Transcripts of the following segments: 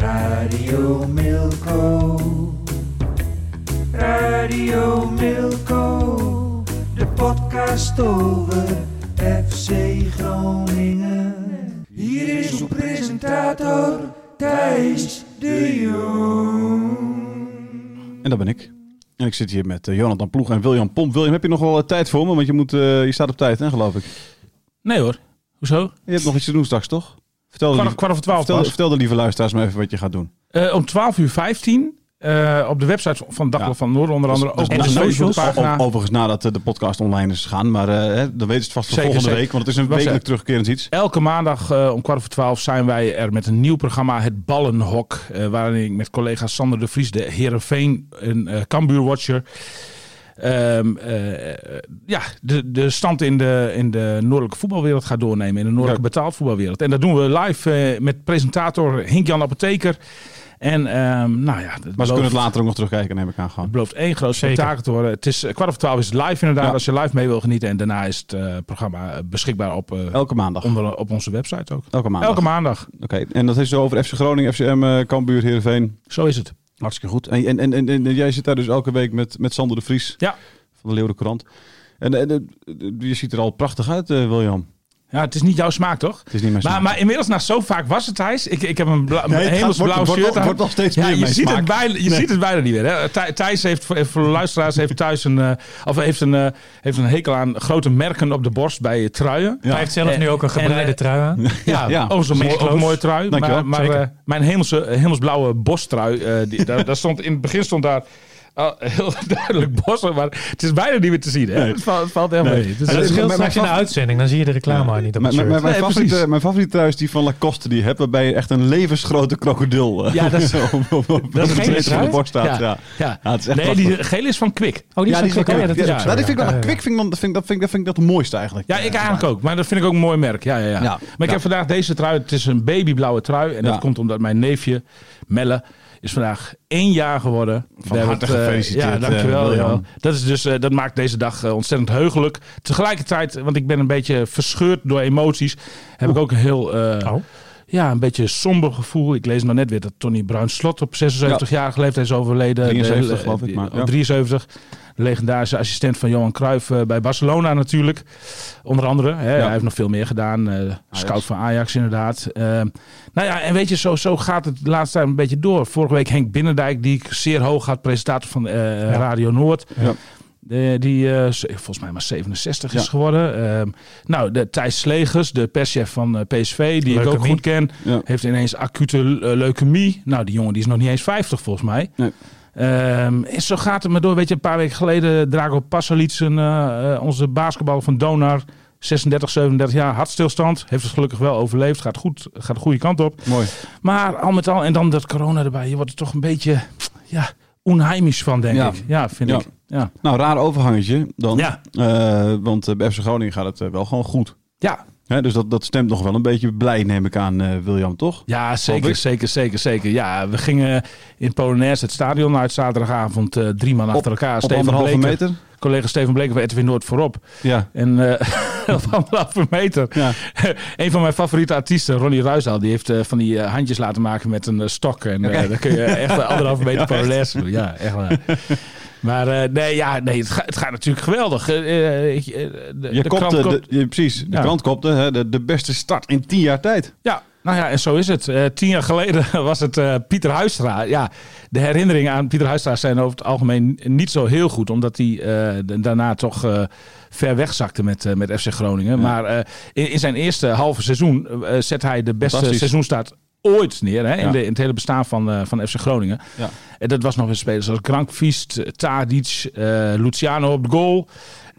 Radio Milko. Radio Milko. De podcast over FC Groningen. Hier is uw presentator Thijs de Jong. En dat ben ik. En ik zit hier met eh, Jonathan Ploeg en William Pomp. William, heb je nog wel eh, tijd voor me? Want je, moet, eh, je staat op tijd, hè, geloof ik. Nee hoor. Hoezo? Je hebt nog iets te doen straks, toch? Vertel, de Kwart, lieve- kwart over twaalf vertel, de lieve luisteraars maar even wat je gaat doen. Eh, om 12 uur 15 eh, op de website van Dagblad Ja. van Noord onder andere. Dus- ook dus- op de dus- Facebookpagina. o- Overigens nadat eh, de podcast online is gegaan. Maar hè, dan weet je het vast voor volgende zeker. week. Want het is een wekelijk terugkerend iets. Elke maandag om kwart over twaalf zijn wij er met een nieuw programma, Het Ballenhok. waarin ik met collega Sander de Vries, de Herenveen en eh Cambuur-watcher... ehm, eh, ja, de, de stand in de, in de noordelijke voetbalwereld gaat doornemen. In de noordelijke Ja. betaald voetbalwereld. En dat doen we live eh, met presentator Hink-Jan Apotheker. En ehm, nou ja, het Maar ze belooft- kunnen het later ook nog terugkijken, neem ik aan gewoon. Het belooft één groot spektakel te worden. Het is eh, kwart over twaalf is het live inderdaad. Ja. Als je live mee wil genieten. En daarna is het programma beschikbaar op, eh, Elke maandag. onder, op onze website ook. Elke maandag. Elke maandag. Oké, en dat is zo over FC Groningen, FCM, eh Cambuur, Heerenveen. Zo is het. Hartstikke goed. En, en, en, en, jij zit daar dus elke week met, met Sander de Vries Ja. van de Leeuwen Courant. En, en, en, je ziet er al prachtig uit, eh, William. Ja, het is niet jouw smaak, toch? Het is niet mijn Maar, smaak. maar inmiddels, na zo vaak was het, Thijs. Ik, ik heb een, bla, Nee, het een gaat- hemelsblauw wordt- wordt- shirt aan. wordt nog steeds ja, meer je mijn ziet smaak. het bijna, je Nee. ziet het bijna niet meer. Hè? Thij- Thijs heeft voor voor de luisteraars heeft thuis een, eh, of heeft een, eh, heeft een hekel aan grote merken op de borst bij truien. Ja. Hij heeft zelf En- nu ook een gebreide en, eh, trui aan. Ja, Ja. Oh, zo'n mooi, ook een mooie trui. Dankjewel. Maar, maar eh, mijn hemelse, hemelsblauwe bostrui, eh, die, daar, daar stond, in het begin stond daar ah, heel duidelijk bos, maar het is bijna niet meer te zien. Hè? Nee. Het, valt, het valt helemaal Nee. niet. Dus het maar- Straks in de uitzending, dan zie je de reclame niet op Mijn, mijn, mijn, Nee, favoriete, mijn favoriete trui is die van Lacoste. Die je hebt waarbij je echt een levensgrote krokodil eh, Ja, dat is- op, op, op, op dat is de van borst staat. Ja. Ja. Ja. ja. het is echt nee, die gele is van Kwik. Oh, die Ja, is van vind ik Kwik. Ja, dat is ook zo, vind ik. Kwik vind ik dat vind ik, dat vind ik, dat vind ik dat het mooiste eigenlijk. Ja, ik eigenlijk ook. Maar dat vind ik ook een mooi merk. Ja, ja, ja. Maar ik heb vandaag deze trui. Het is een babyblauwe trui. En dat komt omdat mijn neefje Melle is vandaag één jaar geworden. We hebben het, eh, gefeliciteerd, Ja, dankjewel. eh. William. dat, is dus, eh, dat maakt deze dag eh, ontzettend heugelijk. Tegelijkertijd, want ik ben een beetje verscheurd door emoties, heb ik ook een heel... eh, Oh. Ja, een beetje somber gevoel. Ik lees nog net weer dat Tony Bruin Slot op 76-jarige leeftijd is overleden. 73 De- geloof ik, die- maar, ja. 73. De legendarische assistent van Johan Cruijff eh, bij Barcelona natuurlijk. Onder andere. Hè. Ja. Hij heeft nog veel meer gedaan. eh, scout van Ajax inderdaad. Eh, nou ja, en weet je, zo, zo gaat het de laatste tijd een beetje door. Vorige week Henk Binnendijk, die ik zeer hoog had, presentator van eh, Radio Noord. Ja. De- die z- volgens mij maar 67 is geworden. Ehm, nou, de Thijs Slegers, de perschef van eh, PSV, die ik ook goed ken, Ja. heeft ineens acute eh, leukemie. Nou, die jongen die is nog niet eens 50 volgens mij. Nee. Ehm, en zo gaat het maar door. Weet je, een paar weken geleden Drago Pasalic, uh, onze basketbal van Donar, 36, 37 jaar, hartstilstand. Heeft het gelukkig wel overleefd. Gaat goed, gaat de goede kant op. Mooi. Maar al met al, en dan dat corona erbij. Je wordt er toch een beetje, ja, onheimisch van, denk Ja. ik. Ja, vind ik. Ja. Nou, raar overhangetje dan. Ja. Eh, want eh, bij FC Groningen gaat het eh, wel gewoon goed. Ja. Hè, dus dat, dat stemt nog wel een beetje blij, neem ik aan, eh, William, toch? Ja, zeker, zeker, zeker, zeker. Ja, we gingen in Polonaise het stadion uit zaterdagavond drie man achter elkaar. Op Stefan anderhalve Bleker, meter? collega Steven Bleken van Edwin Noord voorop. Ja. En op anderhalve meter. Ja. een van mijn favoriete artiesten, Ronnie Ruizaal, die heeft van die handjes laten maken met een stok. En eh, dan kun je echt anderhalve meter parallels doen. Ja, echt waar. Maar eh, nee, ja, nee het, gaat, het gaat natuurlijk geweldig. Eh, eh, de, Je de kopte, de, je- precies, de Ja. krant kopte hè, de, de beste start in tien jaar tijd. Ja, nou ja, en zo is het. Tien jaar geleden was het Pieter Huistra. Ja, de herinneringen aan Pieter Huistra zijn over het algemeen niet zo heel goed. Omdat hij daarna toch ver wegzakte met, met FC Groningen. Maar in, in zijn eerste halve seizoen zet hij de beste seizoenstart ooit neer. Hè, in, Ja. de, in het hele bestaan van, eh, van FC Groningen. Ja. En dat was nog een spelers zoals Grankvist, Tadic, eh, Luciano op de goal.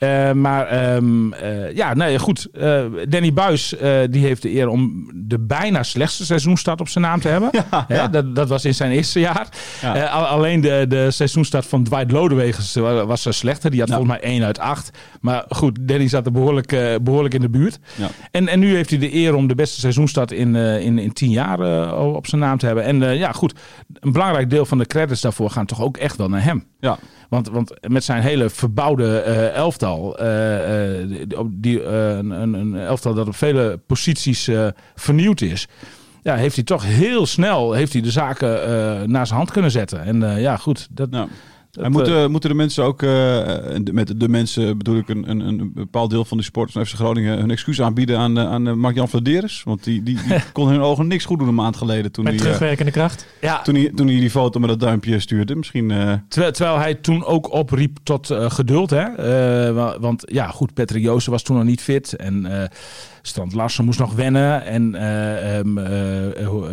Eh, maar ehm, eh, ja, nee, goed. Eh, Danny Buis die heeft de eer om de bijna slechtste seizoenstart op zijn naam te hebben. Dat, dat was in zijn eerste jaar. Ja. Al- alleen de, de seizoenstart van Dwight Lodewegers wa- was eh, slechter. Die had volgens mij 1 uit 8. Maar goed, Danny zat er behoorlijk, eh, behoorlijk in de buurt. Ja. En, en nu heeft hij de eer om de beste seizoenstart in, in, in 10 jaar op zijn naam te hebben. En ja, goed. Een belangrijk deel van de credits daarvoor gaan toch ook echt wel naar hem. Ja. Want, want met zijn hele verbouwde eh, elftal, eh, eh, die- eh, een, een, elftal dat op vele posities vernieuwd is, ja, heeft hij toch heel snel heeft hij de zaken eh, naar zijn hand kunnen zetten. En ja, goed. Dat, en moeten, moeten de mensen ook, eh, met de mensen bedoel ik een, een, een bepaald deel van de supporters van FC Groningen, hun excuus aanbieden aan, eh, aan eh, Mark-Jan Vladeres? Want die, die, die kon in hun ogen niks goed doen een maand geleden toen Met hij, eh, terugwerkende kracht. ja, toen, hij, toen hij die foto met dat duimpje stuurde. Misschien, eh, Terwijl, terwijl hij toen ook opriep tot eh, geduld. Hè? Eh, wa- want ja, goed, Patrick Joosten was toen nog niet fit. En eh Strand Larsen moest nog wennen. En eh,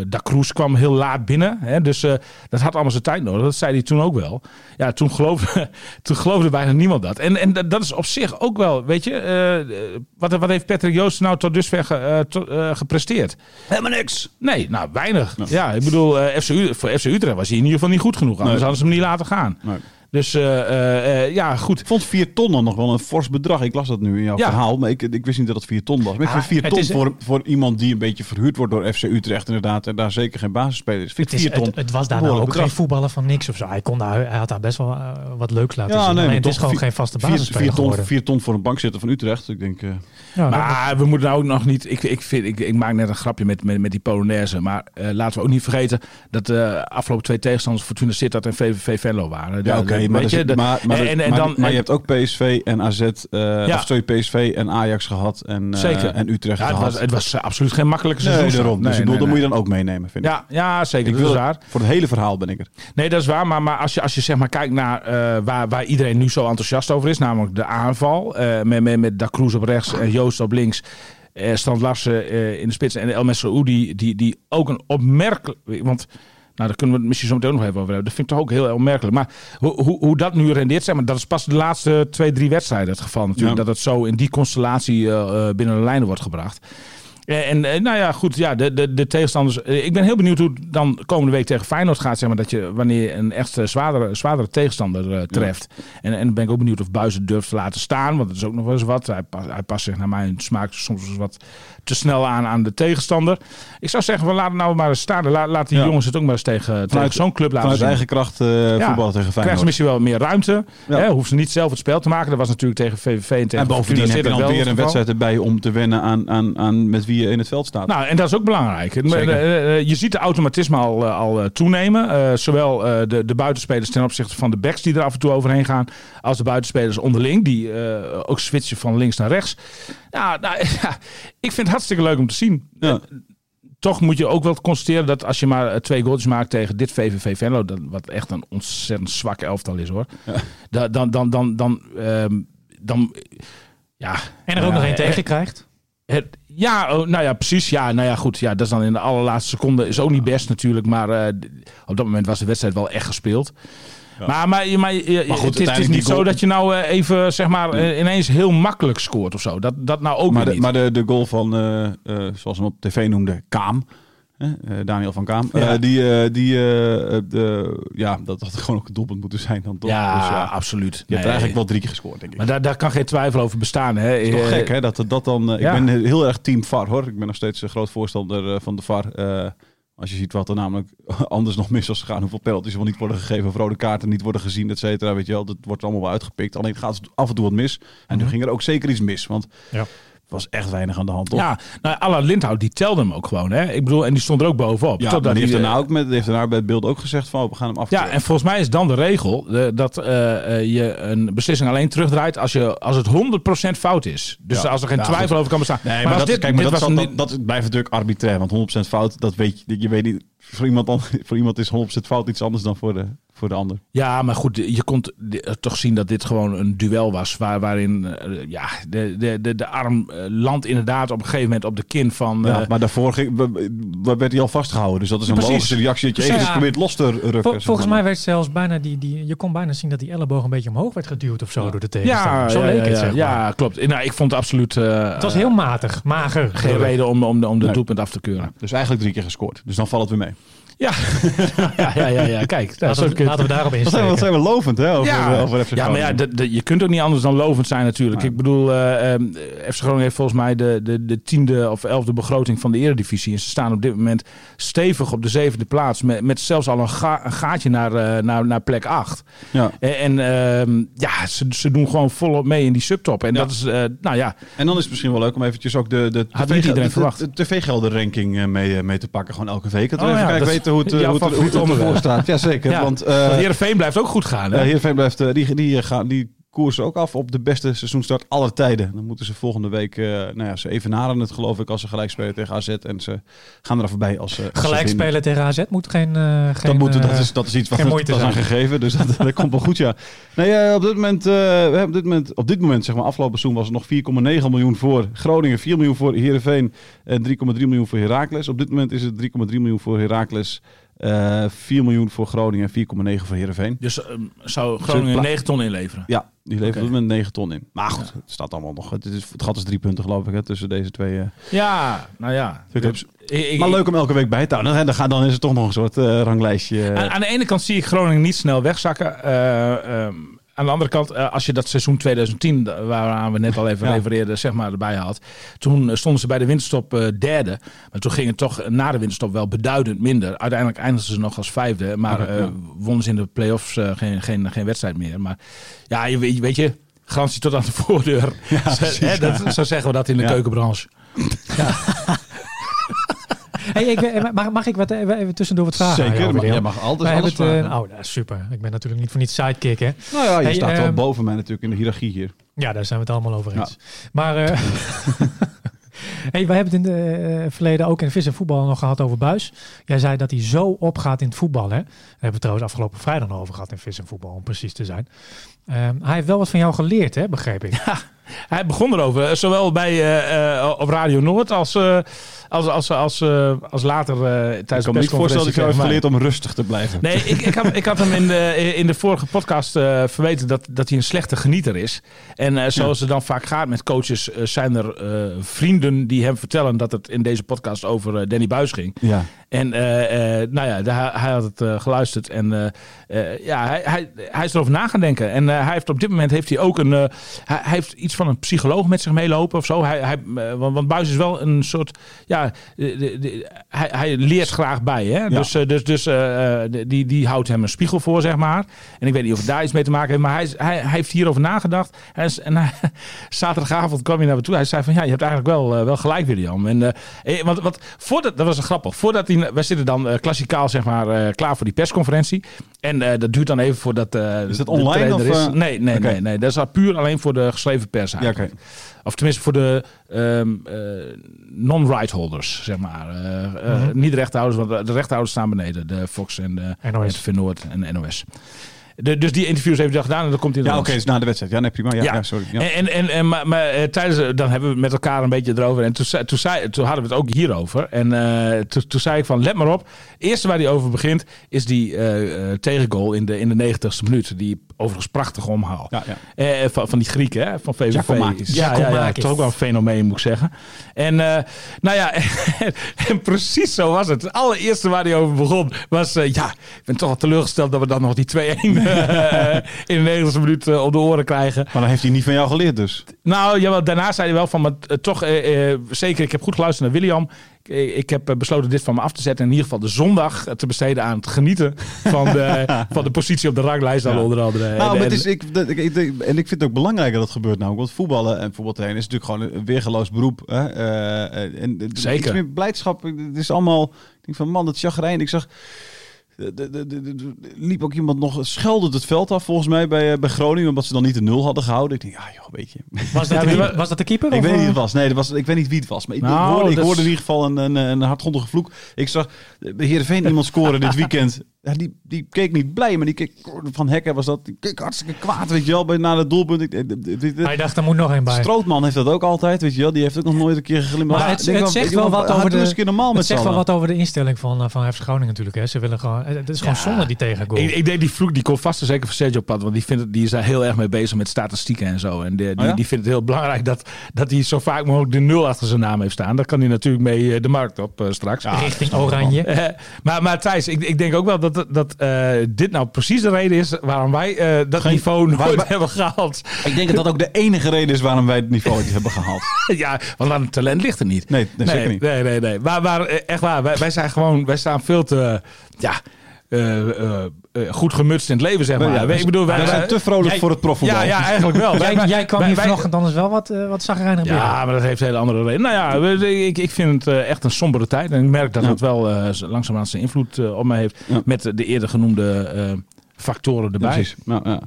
Da Cruz kwam heel laat binnen. Hè? Dus dat had allemaal zijn tijd nodig. Dat zei hij toen ook wel. Ja, toen geloofde, toen geloofde bijna niemand dat. En, en dat is op zich ook wel, weet je... wat, wat heeft Patrick Joosten nou tot dusver ge- to- gepresteerd? helemaal niks. Nee, nou weinig. Ja, ik bedoel, FC, voor FC Utrecht was hij in ieder geval niet goed genoeg. Anders Nee. hadden ze hem niet laten gaan. Nee. Dus eh, eh, eh, ja, goed. Ik vond 4 ton dan nog wel een fors bedrag. Ik las dat nu in jouw Ja. verhaal, maar ik, ik wist niet dat het 4 ton was. Maar ik Ah, vind 4 het ton is- voor, voor iemand die een beetje verhuurd wordt door FC Utrecht inderdaad en daar zeker geen basisspeler is. Vind Het, is, 4 ton het, het was daar nou ook geen voetballer van niks of zo. Hij, kon daar, hij had daar best wel wat leuks laten Ja, zien. nee, maar het is gewoon vier- geen vaste 4 basisspeler ton, geworden. 4 ton voor een bankzitter van Utrecht. Ik denk, eh, Ja, Maar we moeten nou ook nog niet. Ik, ik, vind, ik, ik maak net een grapje met, met, met die Polonaise. Maar eh, laten we ook niet vergeten dat de afgelopen twee tegenstanders Fortuna Sittard en VVV Venlo waren. ja, oké, Maar, je, de- maar, maar, en, en maar- dan, maar je hebt ook PSV en AZ, eh Ja. of sorry, PSV en Ajax gehad en, eh, Zeker. en Utrecht ja, het, gehad. was, het was eh, absoluut geen makkelijke nee, seizoen. daarom. Dus ik bedoel, dat moet je dan ook meenemen, vind ik. Ja, ja, zeker. ik dat wil is waar. Voor het hele verhaal ben ik er. Nee, dat is waar. Maar, maar als, je, als je zeg maar kijkt naar waar, waar iedereen nu zo enthousiast over is, namelijk de aanval. met, met, met Da Cruz op rechts en Joost op links. Strand Larsen in de spits en El Mesroudi, die, die ook een opmerkelijk... Want nou, daar kunnen we het misschien zo meteen nog even over hebben. Dat vind ik toch ook heel opmerkelijk. Maar hoe, hoe, hoe dat nu rendeert, zeg maar, dat is pas de laatste twee, drie wedstrijden het geval natuurlijk. Ja. Dat het zo in die constellatie eh, eh, binnen de lijnen wordt gebracht. Eh, En eh, nou ja, goed, ja, de, de, de tegenstanders. eh, Ik ben heel benieuwd hoe het dan komende week tegen Feyenoord gaat. Zeg maar, dat je wanneer je een echt zwaardere, zwaardere tegenstander treft. En, en dan ben ik ook benieuwd of Buis het durft te laten staan. Want dat is ook nog wel eens wat. Hij, pas, hij past zich naar mijn smaak soms wat te snel aan aan de tegenstander. Ik zou zeggen, we laten nou maar eens staan. Laat, laat die Ja. jongens het ook maar eens tegen, tegen zo'n club laten Vanuit zien. eigen kracht Ja. voetballen tegen ze Feyenoord. misschien wel meer ruimte. Hè, hoeven ze niet zelf het spel te maken. Dat was natuurlijk tegen VVV en tegen En bovendien heb je dan weer een wedstrijd erbij om te wennen aan, aan, aan met wie je in het veld staat. Nou, en dat is ook belangrijk. Zeker. Eh, eh, Je ziet de automatisme al, eh, al eh, toenemen. Eh, zowel eh, de, de buitenspelers ten opzichte van de backs die er af en toe overheen gaan, als de buitenspelers onderling, die eh, ook switchen van links naar rechts. Ja, nou, ja, ik vind het hartstikke leuk om te zien. Ja. Eh, Toch moet je ook wel constateren dat als je maar eh, twee goals maakt tegen dit VVV Venlo, dat, wat echt een ontzettend zwak elftal is hoor. Da- Dan, dan, dan, dan, ehm, dan, ja. en er ook Ja, nog één eh, tegen krijgt. Het, ja, oh, nou ja, precies. Ja, nou ja, goed. Ja, dat is dan in de allerlaatste seconde. Is ook niet best natuurlijk. Maar eh, op dat moment was de wedstrijd wel echt gespeeld. Maar, maar, maar, goed, het, is, niet zo dat je nou eh, even, zeg maar, eh, ineens heel makkelijk scoort of zo. Dat, dat nou ook maar weer de, niet. maar de, de goal van, zoals we hem op tv noemden, Kaam. Eh, Daniel van Kaam. Ja. eh, die, eh, die eh, de, ja, dat had gewoon ook een doelpunt moeten zijn dan toch. ja, Dus ja, absoluut. je hebt Nee. er eigenlijk wel drie keer gescoord, denk ik. Maar daar, daar kan geen twijfel over bestaan. Hè. Het is toch gek, hè? Dat dat dan. ja. Ik ben heel erg team VAR, hoor. Ik ben nog steeds een groot voorstander van de VAR. eh, Als je ziet wat er namelijk anders nog mis was gegaan. Hoeveel penalties wel niet worden gegeven. Of rode kaarten niet worden gezien, et cetera. Weet je wel, dat wordt allemaal wel uitgepikt. Alleen gaat het af en toe wat mis. En nu ging er ook zeker iets mis. Want Ja. Was echt weinig aan de hand, toch? Ja, nou, Allard Lindhout die telde hem ook gewoon. Hè? Ik bedoel, en die stond er ook bovenop. Ja, die heeft hij, daarna eh, ook met, die heeft daarna bij het beeld ook gezegd van, oh, we gaan hem af. Ja, en volgens mij is dan de regel eh, dat eh, eh, je een beslissing alleen terugdraait als, je, als het 100% fout is. Dus Ja. als er geen twijfel goed. over kan bestaan. Nee, maar, dat, dit- kijk, maar dit dat, was zal- een- dat, dat blijft natuurlijk arbitrair. Want 100% fout, dat weet je, je weet niet. Voor iemand, dan, voor iemand is 100% fout iets anders dan voor de, voor de ander. Ja, maar goed, je kon eh, toch zien dat dit gewoon een duel was. Waar, waarin eh, ja, de, de, de, de arm eh, landt inderdaad op een gegeven moment op de kin van... Ja, maar daarvoor ging, werd hij al vastgehouden. Dus dat is een Precies. logische reactie dat je Precies. even Ja. probeert los te rukken. Vol- volgens mij werd zelfs bijna die, die... Je kon bijna zien dat die elleboog een beetje omhoog werd geduwd of zo door de tegenstander. ja, zo ja, leek ja, het, ja, zeg maar. ja, klopt. Nou, ik vond het absoluut eh, Het was heel matig, mager. geen reden om, om, om de Nee. doelpunt af te keuren. Dus eigenlijk drie keer gescoord. Dus dan valt het weer mee. Ja, ja, ja, ja, ja. kijk. Laten we, laten we daarop Wat zijn, insteken. we- wat zijn we lovend hè, over, ja, over FC ja, maar ja, Groningen. de- de- je kunt ook niet anders dan lovend zijn natuurlijk. Ik bedoel, eh ehm, FC Groningen heeft volgens mij de, de, de tiende of elfde begroting van de eredivisie. En ze staan op dit moment stevig op de zevende plaats. Met, met zelfs al een, ga- een gaatje naar, eh, naar, naar plek acht. Ja. En, en ehm, ja, ze, ze doen gewoon volop mee in die subtop. En Ja. dat is, eh, nou ja, En dan is het misschien wel leuk om eventjes ook de, de, de, verwacht. de, de tv-gelden-ranking eh, mee, mee te pakken. Gewoon elke week. Dat Oh even ja, kijken dat is weten hoe het, eh, jouw hoe het, het staat. Jazeker. Ja. Want eh want Heerenveen blijft ook goed gaan. Hè? Ja, Heerenveen blijft, eh, die, die, gaan, die koersen ook af op de beste seizoenstart aller tijden. Dan moeten ze volgende week, eh nou ja, ze evenaren het geloof ik als ze gelijk spelen tegen AZ. En ze gaan er voorbij als ze als ze Gelijk spelen tegen AZ moet geen... eh, geen Dat, moet, dat, eh, is, dat is iets wat een zijn. gegeven, dus dat, dat komt wel goed, ja. Nee, eh, op dit moment, eh, we hebben op dit moment, op dit moment, zeg maar, afgelopen seizoen was het nog 4,9 miljoen voor Groningen, 4 miljoen voor Heerenveen en 3,3 miljoen voor Heracles. Op dit moment is het 3,3 miljoen voor Heracles, eh 4 miljoen voor Groningen en 4,9 voor Heerenveen. Dus ehm, zou Groningen pla- 9 ton inleveren? Ja, die levert op dit moment 9 ton in. Maar goed, het staat allemaal nog. Het, is, het gat is drie punten, geloof ik, hè, tussen deze twee. eh, Ja, nou ja. Ik- maar leuk om elke week bij te houden. Dan, dan, is het toch nog een soort eh, ranglijstje. eh. Aan, aan de ene kant zie ik Groningen niet snel wegzakken. Eh, ehm, aan de andere kant, eh, als je dat seizoen 2010, da- waaraan we net al even Ja. refereerden, zeg maar erbij had. Toen eh, stonden ze bij de winterstop eh, derde. Maar toen ging het toch eh, na de winterstop wel beduidend minder. Uiteindelijk eindigden ze nog als vijfde. Maar eh, ja. wonnen ze in de play-offs eh, geen, geen, geen wedstrijd meer. Maar ja, je, weet- je, garantie tot aan de voordeur. Hè, dat, zo zeggen we dat in de Ja. Hey, ik, eh, mag, mag ik wat even, even tussendoor wat vragen? Zeker, maar jij mag altijd Wij alles het, eh, oh, dat is super. Ik ben natuurlijk niet voor niets sidekick, hè? Nou ja, je Hey, staat wel ehm, boven mij natuurlijk in de hiërarchie hier. Ja, daar zijn we het allemaal over eens. Maar eh hey, wij hebben het in het eh, verleden ook in vis en voetbal nog gehad over Buis. Jij zei dat hij zo opgaat in het voetbal. Hè? Daar hebben we trouwens afgelopen vrijdag nog over gehad in vis en voetbal, om precies te zijn. Ehm, hij heeft wel wat van jou geleerd, hè, begreep ik. Hij begon erover, eh, zowel bij, eh, eh, op Radio Noord als, eh, als, als, als, eh, als later eh, tijdens Ik kan me niet voorstellen dat ik jou heb geleerd om rustig te blijven. Nee, ik, ik, had, ik had hem in de, in de vorige podcast eh, verweten dat, dat hij een slechte genieter is. En zoals het dan vaak gaat met coaches, zijn er vrienden die hem vertellen dat het in deze podcast over Danny Buis ging. Ja. En nou ja, hij, had het geluisterd en ja, hij, hij, hij is erover na gaan denken. En hij heeft op dit moment heeft hij ook een, hij, heeft iets van een psycholoog met zich meelopen of zo. Hij, hij, want, want Buis is wel een soort, ja, de, de- de- hij, hij leert graag bij. Hè? Dus, eh, dus, dus eh, die, die houdt hem een spiegel voor, zeg maar. En ik weet niet of het daar iets mee te maken heeft, maar hij, hij, hij heeft hierover nagedacht. Hij is, en hij, zaterdagavond kwam hij naar me toe. Hij zei van, ja, je hebt eigenlijk wel, wel gelijk, William. En, eh, want, want voordat, dat was een grappig. Voordat hij, wij zitten dan klassikaal, zeg maar, klaar voor die persconferentie. En dat duurt dan even voordat Is dat online of, is. Nee, nee, nee, nee. Dat is al puur alleen voor de geschreven pers Ja, eigenlijk. Of tenminste voor de ehm, eh, non-right holders, zeg maar. Eh, eh, Niet de rechthouders, want de rechthouders staan beneden. De Fox en de NOS. en de Noord en de NOS. De, dus die interviews heeft hij gedaan en dan komt hij Ja, oké, dus na de wedstrijd. Ja, nee, prima. Ja, Ja. ja. sorry. Ja. En, en, en, maar, maar eh, tijdens, eh, dan hebben we met elkaar een beetje erover. En toen, zei- toen, zei, toen hadden we het ook hierover. En eh, toen, toen zei ik van, let maar op. Het eerste waar hij over begint, is die tegengoal in de, in de 90ste minuut. Die overigens prachtig omhaal. Ja, ja. Eh, van, van die Grieken, hè, van VVV. Giacomakis. Ja, ja, ja, toch ook wel een fenomeen, moet ik zeggen. En eh, nou ja, en, precies zo was het. Het allereerste waar hij over begon was... ja, ik ben toch wel teleurgesteld dat we dan nog die 2-1 eh, in de 90 minuut eh, op de oren krijgen. Maar dan heeft hij niet van jou geleerd dus. Nou, ja, daarna zei hij wel van, maar eh, toch, eh, eh, zeker, ik heb goed geluisterd naar William. Ik, ik heb besloten dit van me af te zetten en in ieder geval de zondag te besteden aan het genieten van de, van de positie op de ranglijst dan Ja. onder andere. Nou, En- maar het is, ik, en ik vind het ook belangrijk dat het gebeurt nou. Want voetballen en voetbaltrainen is natuurlijk gewoon een weergeloos beroep. Hè? En- Zeker. Iets meer blijdschap. Het is allemaal... Ik denk van man, dat chagrijn. Ik zag... De, de, de, de- de- liep ook iemand nog scheldend het veld af volgens mij bij, eh, bij Groningen. Omdat ze dan niet de nul hadden gehouden. Ik denk, ja joh, weet je. Was dat, de, was dat de keeper? Ik weet niet wie eh, het was. Nee, dat was, ik weet niet wie het was. Maar ik, Nou, hoorde, ik hoorde in ieder geval een, een, een hardgrondige vloek. Ik zag bij Heerenveen iemand scoren dit weekend. Ja, die, die keek niet blij, maar die keek van Hekken was dat. Die keek hartstikke kwaad, weet je wel, bij na het doelpunt. Ik- Hij dacht, er moet nog één bij. Strootman heeft dat ook altijd, weet je wel. Die heeft ook nog nooit een keer geglimlacht. Maar het- zegt wel wat over de- eens een normaal Het met zegt wel wat over de instelling van, uh, van FC Groningen natuurlijk. Hè. Ze willen gewoon, het is gewoon Ja. zonde die tegengoal. Ik, ik denk die vloek die komt vast en zeker voor Sergio Pad. Want die, vindt die is daar heel erg mee bezig met statistieken en zo. En die, die, Oh ja? die vindt het heel belangrijk dat, dat hij zo vaak mogelijk de nul achter zijn naam heeft staan. Daar kan hij natuurlijk mee eh, de markt op eh, straks. Richting Oranje. Eh, maar, maar Thijs, ik, ik denk ook wel dat, dat eh, dit nou precies de reden is waarom wij eh, dat Geen- niveau nooit hebben gehaald. Ik denk dat dat ook de enige reden is waarom wij het niveau niet hebben gehaald. ja, want aan het talent ligt er niet. Nee, nee, zeker niet. Nee, nee, nee. Maar, maar eh, echt waar, wij, wij zijn gewoon, wij staan veel te, ja, goed gemutst in het leven, zeg maar. Ja, ik bedoel, wij, wij zijn te vrolijk jij- voor het profvoetbal. Ja, ja, eigenlijk wel. Jij, Wij- jij kwam wij- hier vanochtend anders wel wat, uh, wat zagrijnig binnen. Ja, maar dat heeft een hele andere reden. Nou ja, ik, ik vind het eh, echt een sombere tijd. En ik merk dat Ja. het wel uh, langzaamaan zijn invloed uh, op mij heeft. Ja. Met de eerder genoemde uh, factoren erbij. Ja, precies. Nou, ja.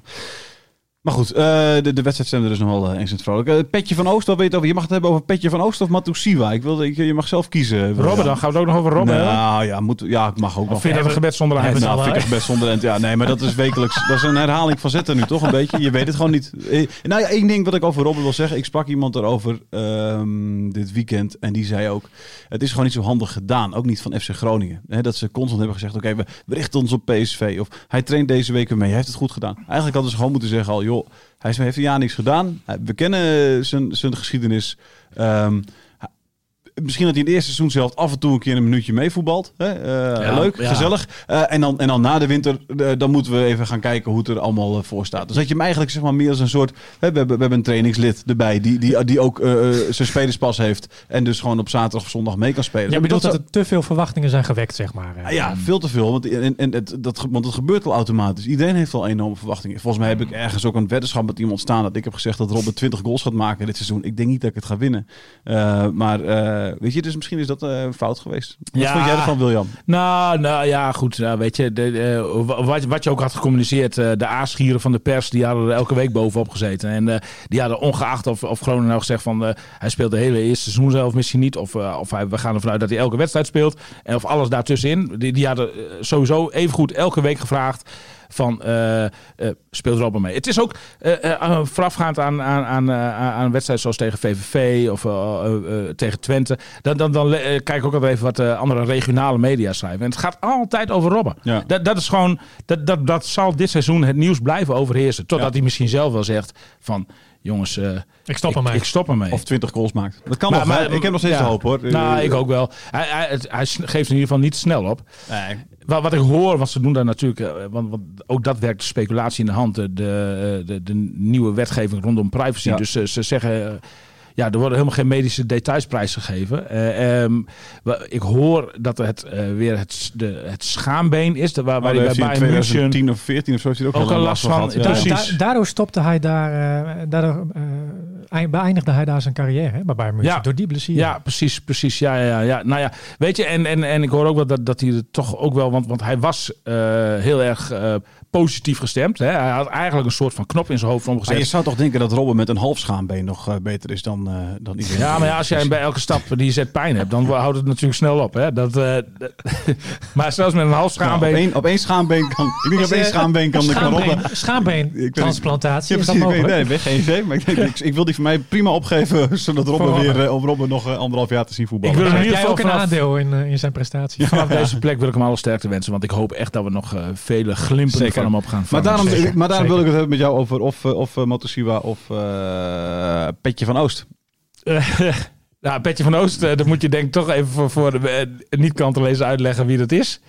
Maar goed, uh, de, de wedstrijd stemde dus nog wel uh, eens in het vrolijk. Uh, Petje van Oost, wat weet je over? Je mag het hebben over Petje van Oost of Matusiwa. Ik wilde, ik, je mag zelf kiezen. Robben dan? Gaan we het ook nog over Robben Nou ja, moet, ja, ik mag ook nog. vind je dat een gebed zonder eind? Nou, vind ik een gebed zonder eind. Ja, nee, maar dat is wekelijks. Dat is een herhaling van zetten nu toch een beetje. Je weet het gewoon niet. Eh, Nou ja, één ding wat ik over Robben wil zeggen. Ik sprak iemand erover um, dit weekend en die zei ook... Het is gewoon niet zo handig gedaan. Ook niet van FC Groningen. Dat ze constant hebben gezegd, oké, we richten ons op PSV. Of hij traint deze week weer mee. Hij heeft het goed gedaan. Eigenlijk hadden ze gewoon moeten zeggen al, Hij heeft jaar niks gedaan. We kennen zijn, zijn geschiedenis. Um, misschien dat hij in het eerste seizoen zelf af en toe een keer een minuutje meevoetbalt. Hè? Uh, ja, leuk, ja. gezellig. Uh, en, dan, en dan na de winter, uh, dan moeten we even gaan kijken hoe het er allemaal uh, voor staat. Dus dat je hem eigenlijk zeg maar meer als een soort... Hè, we, hebben, we hebben een trainingslid erbij die, die, die ook uh, zijn spelerspas heeft. En dus gewoon op zaterdag of zondag mee kan spelen. Ja, je bedoelt dat, dat er te veel verwachtingen zijn gewekt, zeg maar. Uh, ja, veel te veel. Want, en, en het, dat, want het gebeurt al automatisch. Iedereen heeft al enorme verwachtingen. Volgens mij heb ik ergens ook een weddenschap met iemand staan... dat ik heb gezegd dat Robert 20 goals gaat maken dit seizoen. Ik denk niet dat ik het ga winnen. Uh, maar weet je, dus misschien is dat uh, fout geweest. Wat ja. vond jij ervan, William? Nou, nou ja, goed. Nou, weet je, de, de, wat, wat je ook had gecommuniceerd, de aasgieren van de pers, die hadden er elke week bovenop gezeten. En uh, die hadden ongeacht of, of Groningen nou gezegd van, uh, hij speelt de hele eerste seizoen zelf misschien niet. Of, uh, of hij, we gaan ervan uit dat hij elke wedstrijd speelt. En of alles daartussenin. Die, die hadden sowieso evengoed elke week gevraagd van uh, uh, speelt Robben mee. Het is ook uh, voorafgaand aan, aan, aan, aan een wedstrijd zoals tegen VVV of tegen Twente. Dan, dan, dan kijk ik ook even wat andere regionale media schrijven. En het gaat altijd over Robben. Ja. Dat, dat is gewoon, dat, dat, dat zal dit seizoen het nieuws blijven overheersen. Totdat ja. hij misschien zelf wel zegt van jongens, uh, ik stop ermee. Ik stop ermee. Of 20 goals maakt. Dat kan maar, nog. Maar, ik heb nog steeds ja. hoop hoor. Nou, ik ook wel. Hij, hij, hij, geeft in ieder geval niet snel op. Nee. Wat, wat ik hoor, want ze doen daar natuurlijk, want, want ook dat werkt de speculatie in de hand. De, de, de nieuwe wetgeving rondom privacy. Ja. Dus ze, ze zeggen. Ja, er worden helemaal geen medische details prijsgegeven. Uh, um, ik hoor dat het uh, weer het, de, het schaambeen is. De, waar, waar oh, hij bij Bayern München... 2010 of 14 of zo is hij ook, ook al last van. Ja. Precies. Da daardoor stopte hij daar... Uh, daardoor beëindigde hij daar zijn carrière hè, bij Bayern München. Ja. Door die blessure. Ja, precies. precies ja, ja, ja. Nou ja, weet je, en, en, en ik hoor ook wel dat, dat hij er toch ook wel... Want, want hij was heel erg positief gestemd. Hè. Hij had eigenlijk een soort van knop in zijn hoofd omgezet. Maar je zou toch denken dat Robben met een half schaambeen nog uh, beter is dan, uh, dan iedereen. Ja, maar ja, als jij bij elke stap die je zet pijn hebt, dan houdt het natuurlijk snel op. Hè. Dat, uh, maar zelfs met een half schaambeen... Nou, op, één, op één schaambeen kan... Ik denk op één schaambeen kan de Robben... Schaambeen-transplantatie, ja, is dat mogelijk? Nee, weg, geen idee. Maar ik, denk, ik, ik, wil die voor mij prima opgeven, zodat Robben weer uh, om Robben nog uh, anderhalf jaar te zien voetballen. Ik wil in ieder geval ook een aandeel in, uh, in zijn prestatie. Ja, vanaf deze plek wil ik hem alle sterkte wensen, want ik hoop echt dat we nog vele glimpen Zeker. van hem op gaan Maar daarom, Zeker. maar daarom wil ik het hebben met jou over of, of uh, Motosiwa of uh, Petje van Oost. Nou, Petje van Oost, eh, dat moet je denk ik toch even voor, voor de eh, niet-kantenlezer uitleggen wie dat is.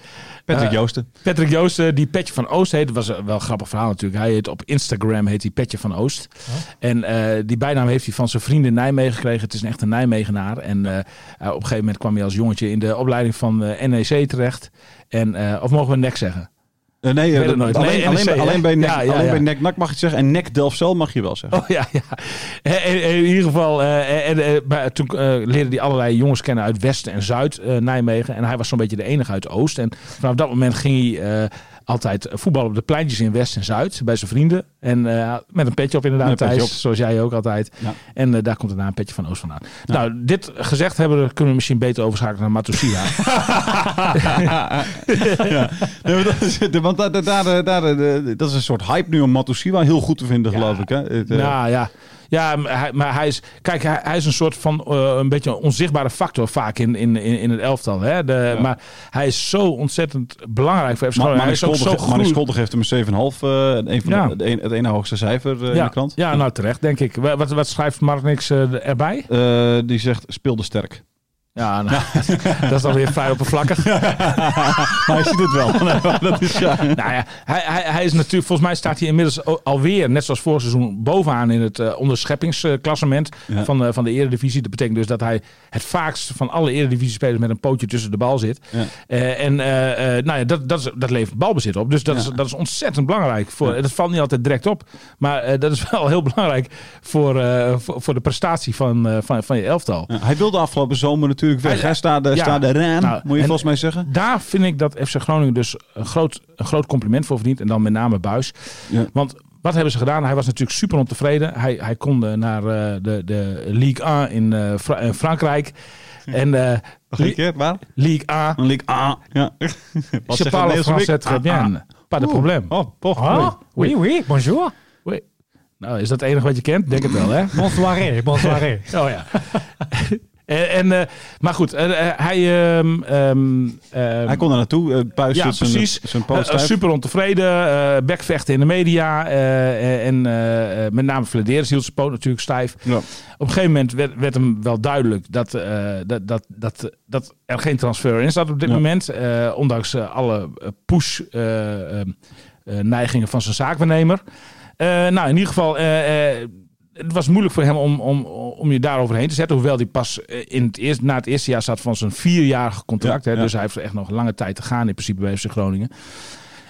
Patrick Eh, Joosten. Patrick Joosten, die Petje van Oost heet. Dat was een wel een grappig verhaal natuurlijk. Hij heet op Instagram heet hij Petje van Oost. En eh, die bijnaam heeft hij van zijn vrienden in Nijmegen gekregen. Het is een echte Nijmegenaar. En op een gegeven moment kwam hij als jongetje in de opleiding van NEC terecht. En, eh, of mogen we NEC zeggen? Eh, nee, weet eh, nooit. alleen, Nee, alleen, NEC, alleen, bij NEC, Ja, ja, alleen ja. bij NEC NAC mag je het zeggen. En NEC Delfzijl mag je wel zeggen. Oh ja, ja. En- en- en in ieder geval, eh, en, maar toen leerde hij allerlei jongens kennen uit West en Zuid Nijmegen. En hij was zo'n beetje de enige uit Oost. En vanaf dat moment ging hij altijd voetballen op de pleintjes in West en Zuid bij zijn vrienden. En eh, met een petje op inderdaad, Thijs, zoals jij ook altijd. Ja. En eh, daar komt daarna een petje van Oost vandaan. Nou, dit gezegd hebben, we, kunnen we misschien beter overschakelen naar Matusia. ja. Nee, maar dat is, de- want daar, daar, daar, daar, de- dat is een soort hype nu om Matusiwa heel goed te vinden, Ja. geloof ik. Hè? Het, eh, Nou ja. Ja, maar hij, maar hij is. Kijk, hij, hij is een soort van. eh, een beetje een onzichtbare factor vaak in, in, in, in het elftal. Hè? De, Ja. Maar hij is zo ontzettend belangrijk voor FC Ma- Groningen. Hij is ook zo Scholder, Manik groei- Scholder geeft hem een 7,5. eh een van Ja. de, de een- het ene hoogste cijfer eh, in ja, de krant. ja, nou terecht, denk ik. Wa- Wat, wat schrijft Mark Nix eh, erbij? Eh, die zegt speelde sterk. Ja, nou, dat is dan weer vrij oppervlakkig. maar hij ziet het wel. Dat is, ja. Nou ja, hij, hij, hij is natuurlijk, volgens mij staat hij inmiddels alweer, net zoals vorig seizoen, bovenaan in het eh onderscheppingsklassement Ja. van, de, van de Eredivisie. Dat betekent dus dat hij het vaakst van alle Eredivisie-spelers met een pootje tussen de bal zit. Ja. Eh, en eh, nou ja, dat, dat, is, dat levert balbezit op. Dus dat, is, dat is ontzettend belangrijk. Voor. Dat valt niet altijd direct op. Maar dat is wel heel belangrijk voor, voor, voor de prestatie van, van, van je elftal. Hij wilde afgelopen zomer natuurlijk weg. Hij- staat de, ja. staat de Rijn, Nou, moet je en- volgens mij zeggen. Daar vind ik dat FC Groningen dus een groot, een groot compliment voor verdient. En dan met name Buis. Ja. Want wat hebben ze gedaan? Hij was natuurlijk super ontevreden. Hij, hij kon eh, naar eh, de, de Ligue 1 in, eh, Fra- in Frankrijk. En eh? Ligue 1. Een leak A. Ja. Wat Je parle français très bien. Pas de probleem. Oh, poch. Ah, oui, oui, bonjour. Oei. Nou, is dat het enige wat je kent? Denk het wel, hè? Bonsoiré, bonsoiré. Oh ja. en, en, eh, maar goed, eh, eh, hij... ehm, ehm, ehm, Hij kon er naartoe. eh Puis Ja, precies. zijn Eh, eh, super ontevreden, eh bekvechten in de media. eh, eh, en eh, eh, met name Flederis hield zijn poot natuurlijk stijf. Ja. Op een gegeven moment werd, werd hem wel duidelijk dat, eh, dat, dat, dat, dat er geen transfer in zat op dit Ja. moment. eh, ondanks eh, alle push-neigingen van zijn zaakwaarnemer. Eh, nou, in ieder geval, eh, eh, het was moeilijk voor hem om, om, om je daaroverheen te zetten. Hoewel hij pas eh, in het eerst, na het eerste jaar zat van zijn vierjarige contract. Ja, hè, ja. Dus hij heeft echt nog lange tijd te gaan in principe bij FC Groningen.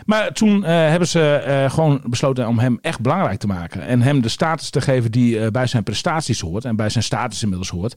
Maar toen eh, hebben ze eh, gewoon besloten om hem echt belangrijk te maken. En hem de status te geven die eh, bij zijn prestaties hoort. En bij zijn status inmiddels hoort.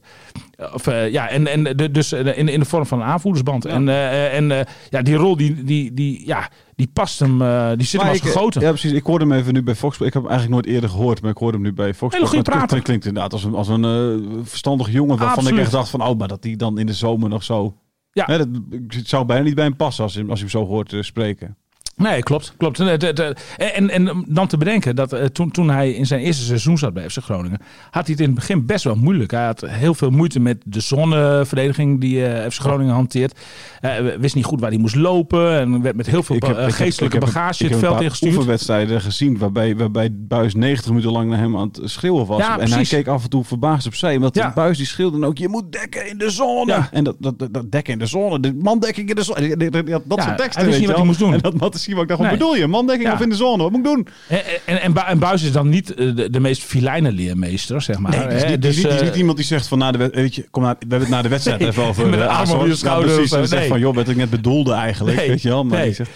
Of, ja, en, en de, dus in, in de vorm van een aanvoerdersband. En, en ja, die rol die, die, die, ja, die past hem, die zit hem Maar als ik, eh, gegoten. Ja, precies. Ik hoorde hem even nu bij Fox. Ik heb hem eigenlijk nooit eerder gehoord, maar ik hoorde hem nu bij Fox. Hele goede prater. klinkt inderdaad als een, als een verstandig jongen waarvan Absoluut. ik echt dacht van, oh, maar dat hij dan in de zomer nog zo... Ja. Hè, dat, het zou bijna niet bij hem passen als, je- als je hem zo hoort spreken. Nee, klopt. klopt. En, En, dan te bedenken dat eh, toen, toen hij in zijn eerste seizoen zat bij FC Groningen, had hij het in het begin best wel moeilijk. Hij had heel veel moeite met de zonneverdediging die eh, FC Groningen hanteert. Hij wist niet goed waar hij moest lopen en werd met heel veel eh, geestelijke ik heb- bagage ik heb het veld ingestuurd. oefenwedstrijden gezien waarbij, waarbij Buis 90 minuten lang naar hem aan het schreeuwen was. Ja, en hij keek af en toe verbaasd opzij. Want Ja. Buis die schreeuwde dan ook, je moet dekken in de zone. Ja. En dat, dat, dat, dat dekken in de zone, de mandekking in de zone. Dat, dat, dat, dat soort teksten, hij wist niet wat hij moest doen. En dat Matthijs ik dacht, wat Nee. bedoel je? Mandekking Ja. of in de zone? Wat moet ik doen? En, en, en, Bu- en Buis is dan niet eh, de, de meest filijne leermeester, zeg maar. Nee, die is, die Dus, niet, die is niet iemand die zegt van, na de, wed- weet je, kom naar, we hebben het na de wedstrijd Nee, even over. met een arm op Azor. je Ja, schouder precies, en zegt van, joh, wat ik net bedoelde eigenlijk, Nee. weet je wel. Maar Nee. die zegt,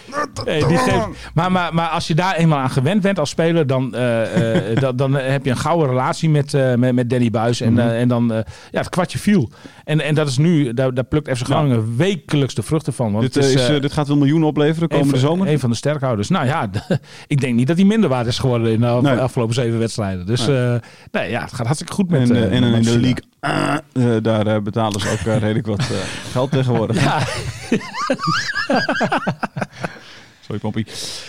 Nee, die geeft, maar, maar, maar als je daar eenmaal aan gewend bent als speler, dan, eh, eh, dan, dan heb je een gouden relatie met, eh, met, met Danny Buis. En, Mhm. en dan, eh, ja, het kwartje viel. En, en dat is nu, daar, daar plukt FC Groningen wekelijks de vruchten van. Want dit, het is, dit gaat wel miljoenen opleveren komende zomer. Van de sterkhouders. Nou ja, ik denk niet dat hij minder waard is geworden in de Nee. afgelopen zeven wedstrijden. Dus Nee. nee, nee ja, het gaat hartstikke goed met En, eh, eh, en in de league, eh, daar eh, betalen ze ook eh, redelijk wat eh, geld tegenwoordig. Ja, Sorry, Pompie.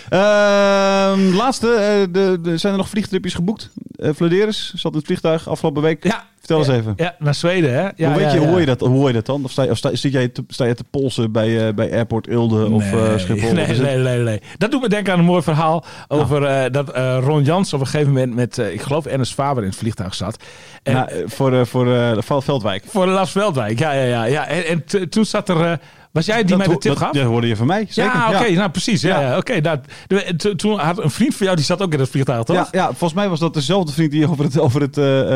Ehm, laatste, eh, de, de, zijn er nog vliegtripjes geboekt? Uh, Vladeris zat in het vliegtuig afgelopen week. Ja. Vertel eens even. Ja, naar Zweden, hè? Ja, hoe, weet je, hoor je dat, hoe hoor je dat dan? Of sta je, of sta, zit jij te, sta je te polsen bij, uh, bij Airport Ilde of uh, Schiphol? Nee, of nee, nee, nee. Dat doet me denken aan een mooi verhaal over nou. uh, dat Ron Jans op een gegeven moment met, ik geloof, Ernest Faber in het vliegtuig zat. En, nou, voor voor Veldwijk. Voor Las Veldwijk, ja, ja, ja. ja. En, en toen zat er... Was jij die dat, mij de tip dat, gaf? Ja, hoorde je van mij. Zeker. Ja, oké, okay, nou precies. Ja, ja. oké. Okay, nou, toen had een vriend van jou, die zat ook in het vliegtuig, toch? Ja, ja, volgens mij was dat dezelfde vriend die over het, over het uh, uh,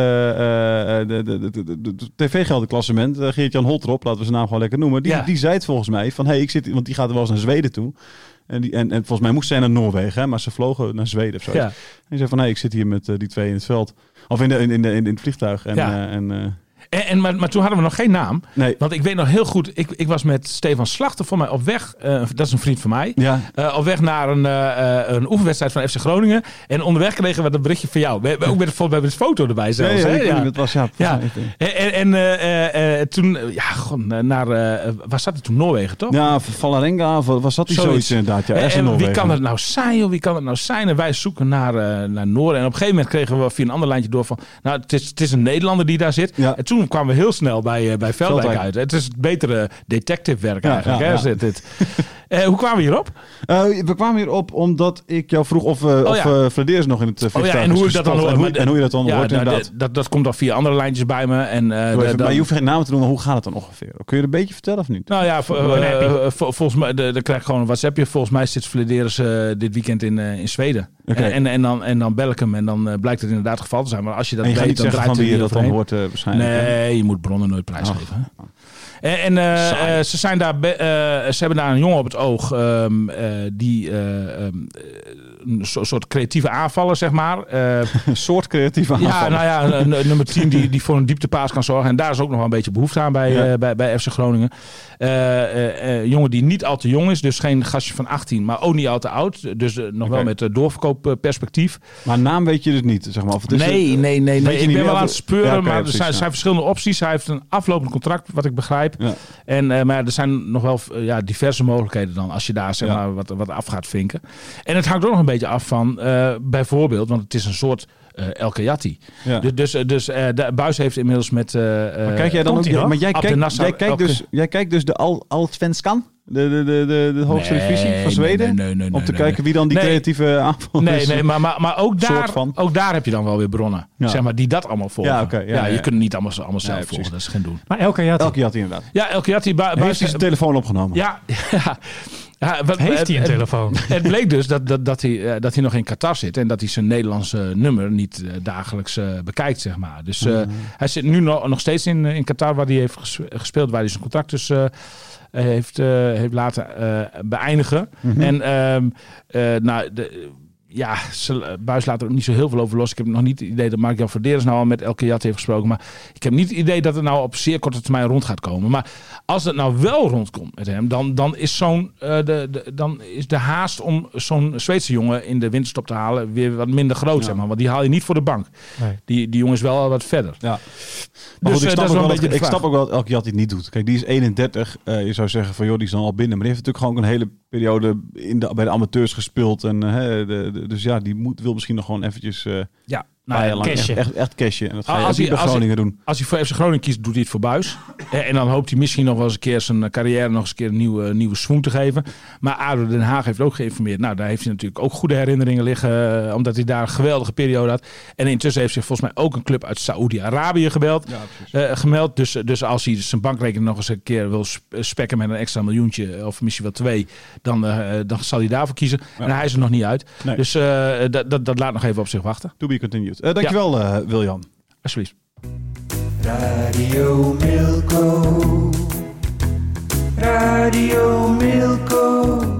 de, de, de, de, tv-geldenklassement, uh, Geert-Jan Holtrop, laten we zijn naam gewoon lekker noemen, die, die zei het volgens mij van, hey, ik zit, want die gaat wel eens naar Zweden toe. En, die, en, en volgens mij moest zij naar Noorwegen, hè, maar ze vlogen naar Zweden of zo. Ja. En die zei van, hey, ik zit hier met die twee in het veld. Of in, de, in, in, de, in, het vliegtuig. En, ja. en en, en, maar, maar toen hadden we nog geen naam. Nee. Want ik weet nog heel goed, ik, ik was met Stefan Slachter voor mij op weg. Uh, dat is een vriend van mij. Ja. Uh, op weg naar een, uh, een oefenwedstrijd van FC Groningen. En onderweg kregen we dat berichtje van jou. We, we, ook met, we hebben een foto erbij zelfs. Ja, hè? ja, dat was ja. ja. En, en, en toen, ja, gewoon naar, waar zat hij toen? Noorwegen, toch? Ja, Valarenga, was dat die zoiets, zoiets inderdaad. Ja, en, en wie kan het nou zijn, joh? Wie kan het nou zijn? En wij zoeken naar, naar Noorden. En op een gegeven moment kregen we via een ander lijntje door van, nou, het is, het is een Nederlander die daar zit. Ja. En toen kwamen we heel snel bij, uh, bij Veldwijk, Veldwijk uit. Het is het betere detective werk eigenlijk. ja, hè, ja. Zit dit. Uh, hoe kwamen we hierop? Uh, we kwamen hierop omdat ik jou vroeg of, Oh, of ja. Vladeers nog in het uh, Oh ja, en hoe ik dat dan en, hoe, en hoe je dat dan Ja, hoort nou, inderdaad. dat, dat, komt dan via andere lijntjes bij me. En, uh, even, dan- maar je hoeft geen namen te noemen, hoe gaat het dan ongeveer? Kun je het een beetje vertellen of niet? Nou ja, volgens mij de- dan krijg ik gewoon een WhatsAppje. Volgens mij zit Vladeris eh dit weekend in, eh, in Zweden. En, en, en, dan, en dan bel ik hem en dan blijkt het inderdaad het geval te zijn. Maar als je dat en je weet, niet dan draait van wie je er dat dan hoort uh, waarschijnlijk. Nee, je moet bronnen nooit prijsgeven. Hè. En, en eh, eh, ze, zijn daar eh, ze hebben daar een jongen op het oog ehm, eh, die eh, ehm, eh, een so- soort creatieve aanvaller, zeg maar. Eh, Een soort creatieve aanval. ja, nou ja, een, een nummer 10 die, die voor een dieptepaas kan zorgen. En daar is ook nog wel een beetje behoefte aan bij, Ja. eh, bij, bij FC Groningen. Eh, eh, eh, jongen die niet al te jong is, dus geen gastje van 18, maar ook niet al te oud. Dus eh, nog wel met doorverkoopperspectief. Maar naam weet je dus niet, zeg maar. Of het is Nee, een- nee, nee. nee. je Ik ben wel aan het- speuren, Ja, maar er zijn, ja. zijn verschillende opties. Hij heeft een aflopend contract, wat ik begrijp. Ja. En, eh, maar er zijn nog wel eh, ja, diverse mogelijkheden dan als je daar zeg maar, wat, wat af gaat vinken. En het hangt ook nog een beetje af van eh, bijvoorbeeld, want het is een soort eh El Kayati. Ja. Dus, dus, dus eh, de Buis heeft inmiddels met... eh, Maar kijk jij dan ook... Maar jij kijkt, jij, kijkt elke- dus, jij kijkt dus de Al Allsvenskan? De, de, de, de, de hoogste Nee, divisie van Zweden? nee, nee, nee, om te nee, kijken wie dan die Nee. creatieve aanval Nee, is? nee maar, maar, maar ook, daar, van. ook daar heb je dan wel weer bronnen. Ja. Zeg maar, die dat allemaal volgen. Ja, oké, ja, ja, je kunt het niet allemaal, allemaal zelf precies. volgen. Dat is geen doen. Maar elke Elke hij inderdaad. Ja, El Kayati... Bu- Heeft Buis- hij zijn telefoon opgenomen? Ja, ja. Ja wat, heeft hij een het- telefoon. Het bleek dus dat, dat, dat, hij, eh, dat hij nog in Qatar zit en dat hij zijn Nederlandse nummer niet eh, dagelijks eh, bekijkt, zeg maar. Dus eh, hij zit nu nog, nog steeds in, in Qatar, waar hij heeft ges- gespeeld, waar hij zijn contract dus heeft, heeft laten beëindigen. En ehm, eh, nou, de, ja, ze, Buis laat er ook niet zo heel veel over los. Ik heb nog niet het idee dat Mark-Jan Verderes nou al met Elke Jat heeft gesproken. Maar ik heb niet het idee dat het nou op zeer korte termijn rond gaat komen. Maar als het nou wel rondkomt met hem, dan, dan, is, zo'n, eh, de, de, dan is de haast om zo'n Zweedse jongen in de winterstop te halen weer wat minder groot. Zeg maar. Want die haal je niet voor de bank. Nee. Die, die jongen is wel wat verder. Ja. Maar Dus, goed, ik eh, snap, dat is ook wel dat, ik snap ook wel dat elke Jat dit niet doet. Kijk, die is 31. eh, je zou zeggen van joh, die is dan al binnen. Maar die heeft natuurlijk gewoon een hele periode in de, bij de amateurs gespeeld. En, eh, hè, de, de- dus ja, die moet, wil misschien nog gewoon eventjes Ja, nou, ja, lang echt, echt, echt cashen. En dat ga je Als hij- bij als hij- Groningen doen. Als hij voor FC Groningen kiest, doet hij het voor Buis. Eh, En dan hoopt hij misschien nog wel eens een keer zijn carrière nog eens een keer een nieuwe, nieuwe swoon te geven. Maar ADO Den Haag heeft ook geïnformeerd. Nou, daar heeft hij natuurlijk ook goede herinneringen liggen. eh, Omdat hij daar een geweldige periode had. En intussen heeft zich volgens mij ook een club uit Saoedi-Arabië gebeld. eh, gemeld. Dus, dus als hij zijn bankrekening nog eens een keer wil sp- spekken met een extra miljoentje. Of misschien wel twee. Dan, eh, dan zal hij daarvoor kiezen. En hij is er nog niet uit. Nee. Dus eh, dat, dat, dat laat nog even op zich wachten. To be continued. Eh, dankjewel, eh Wiljan. Alsjeblieft. Radio Milko. Radio Milko.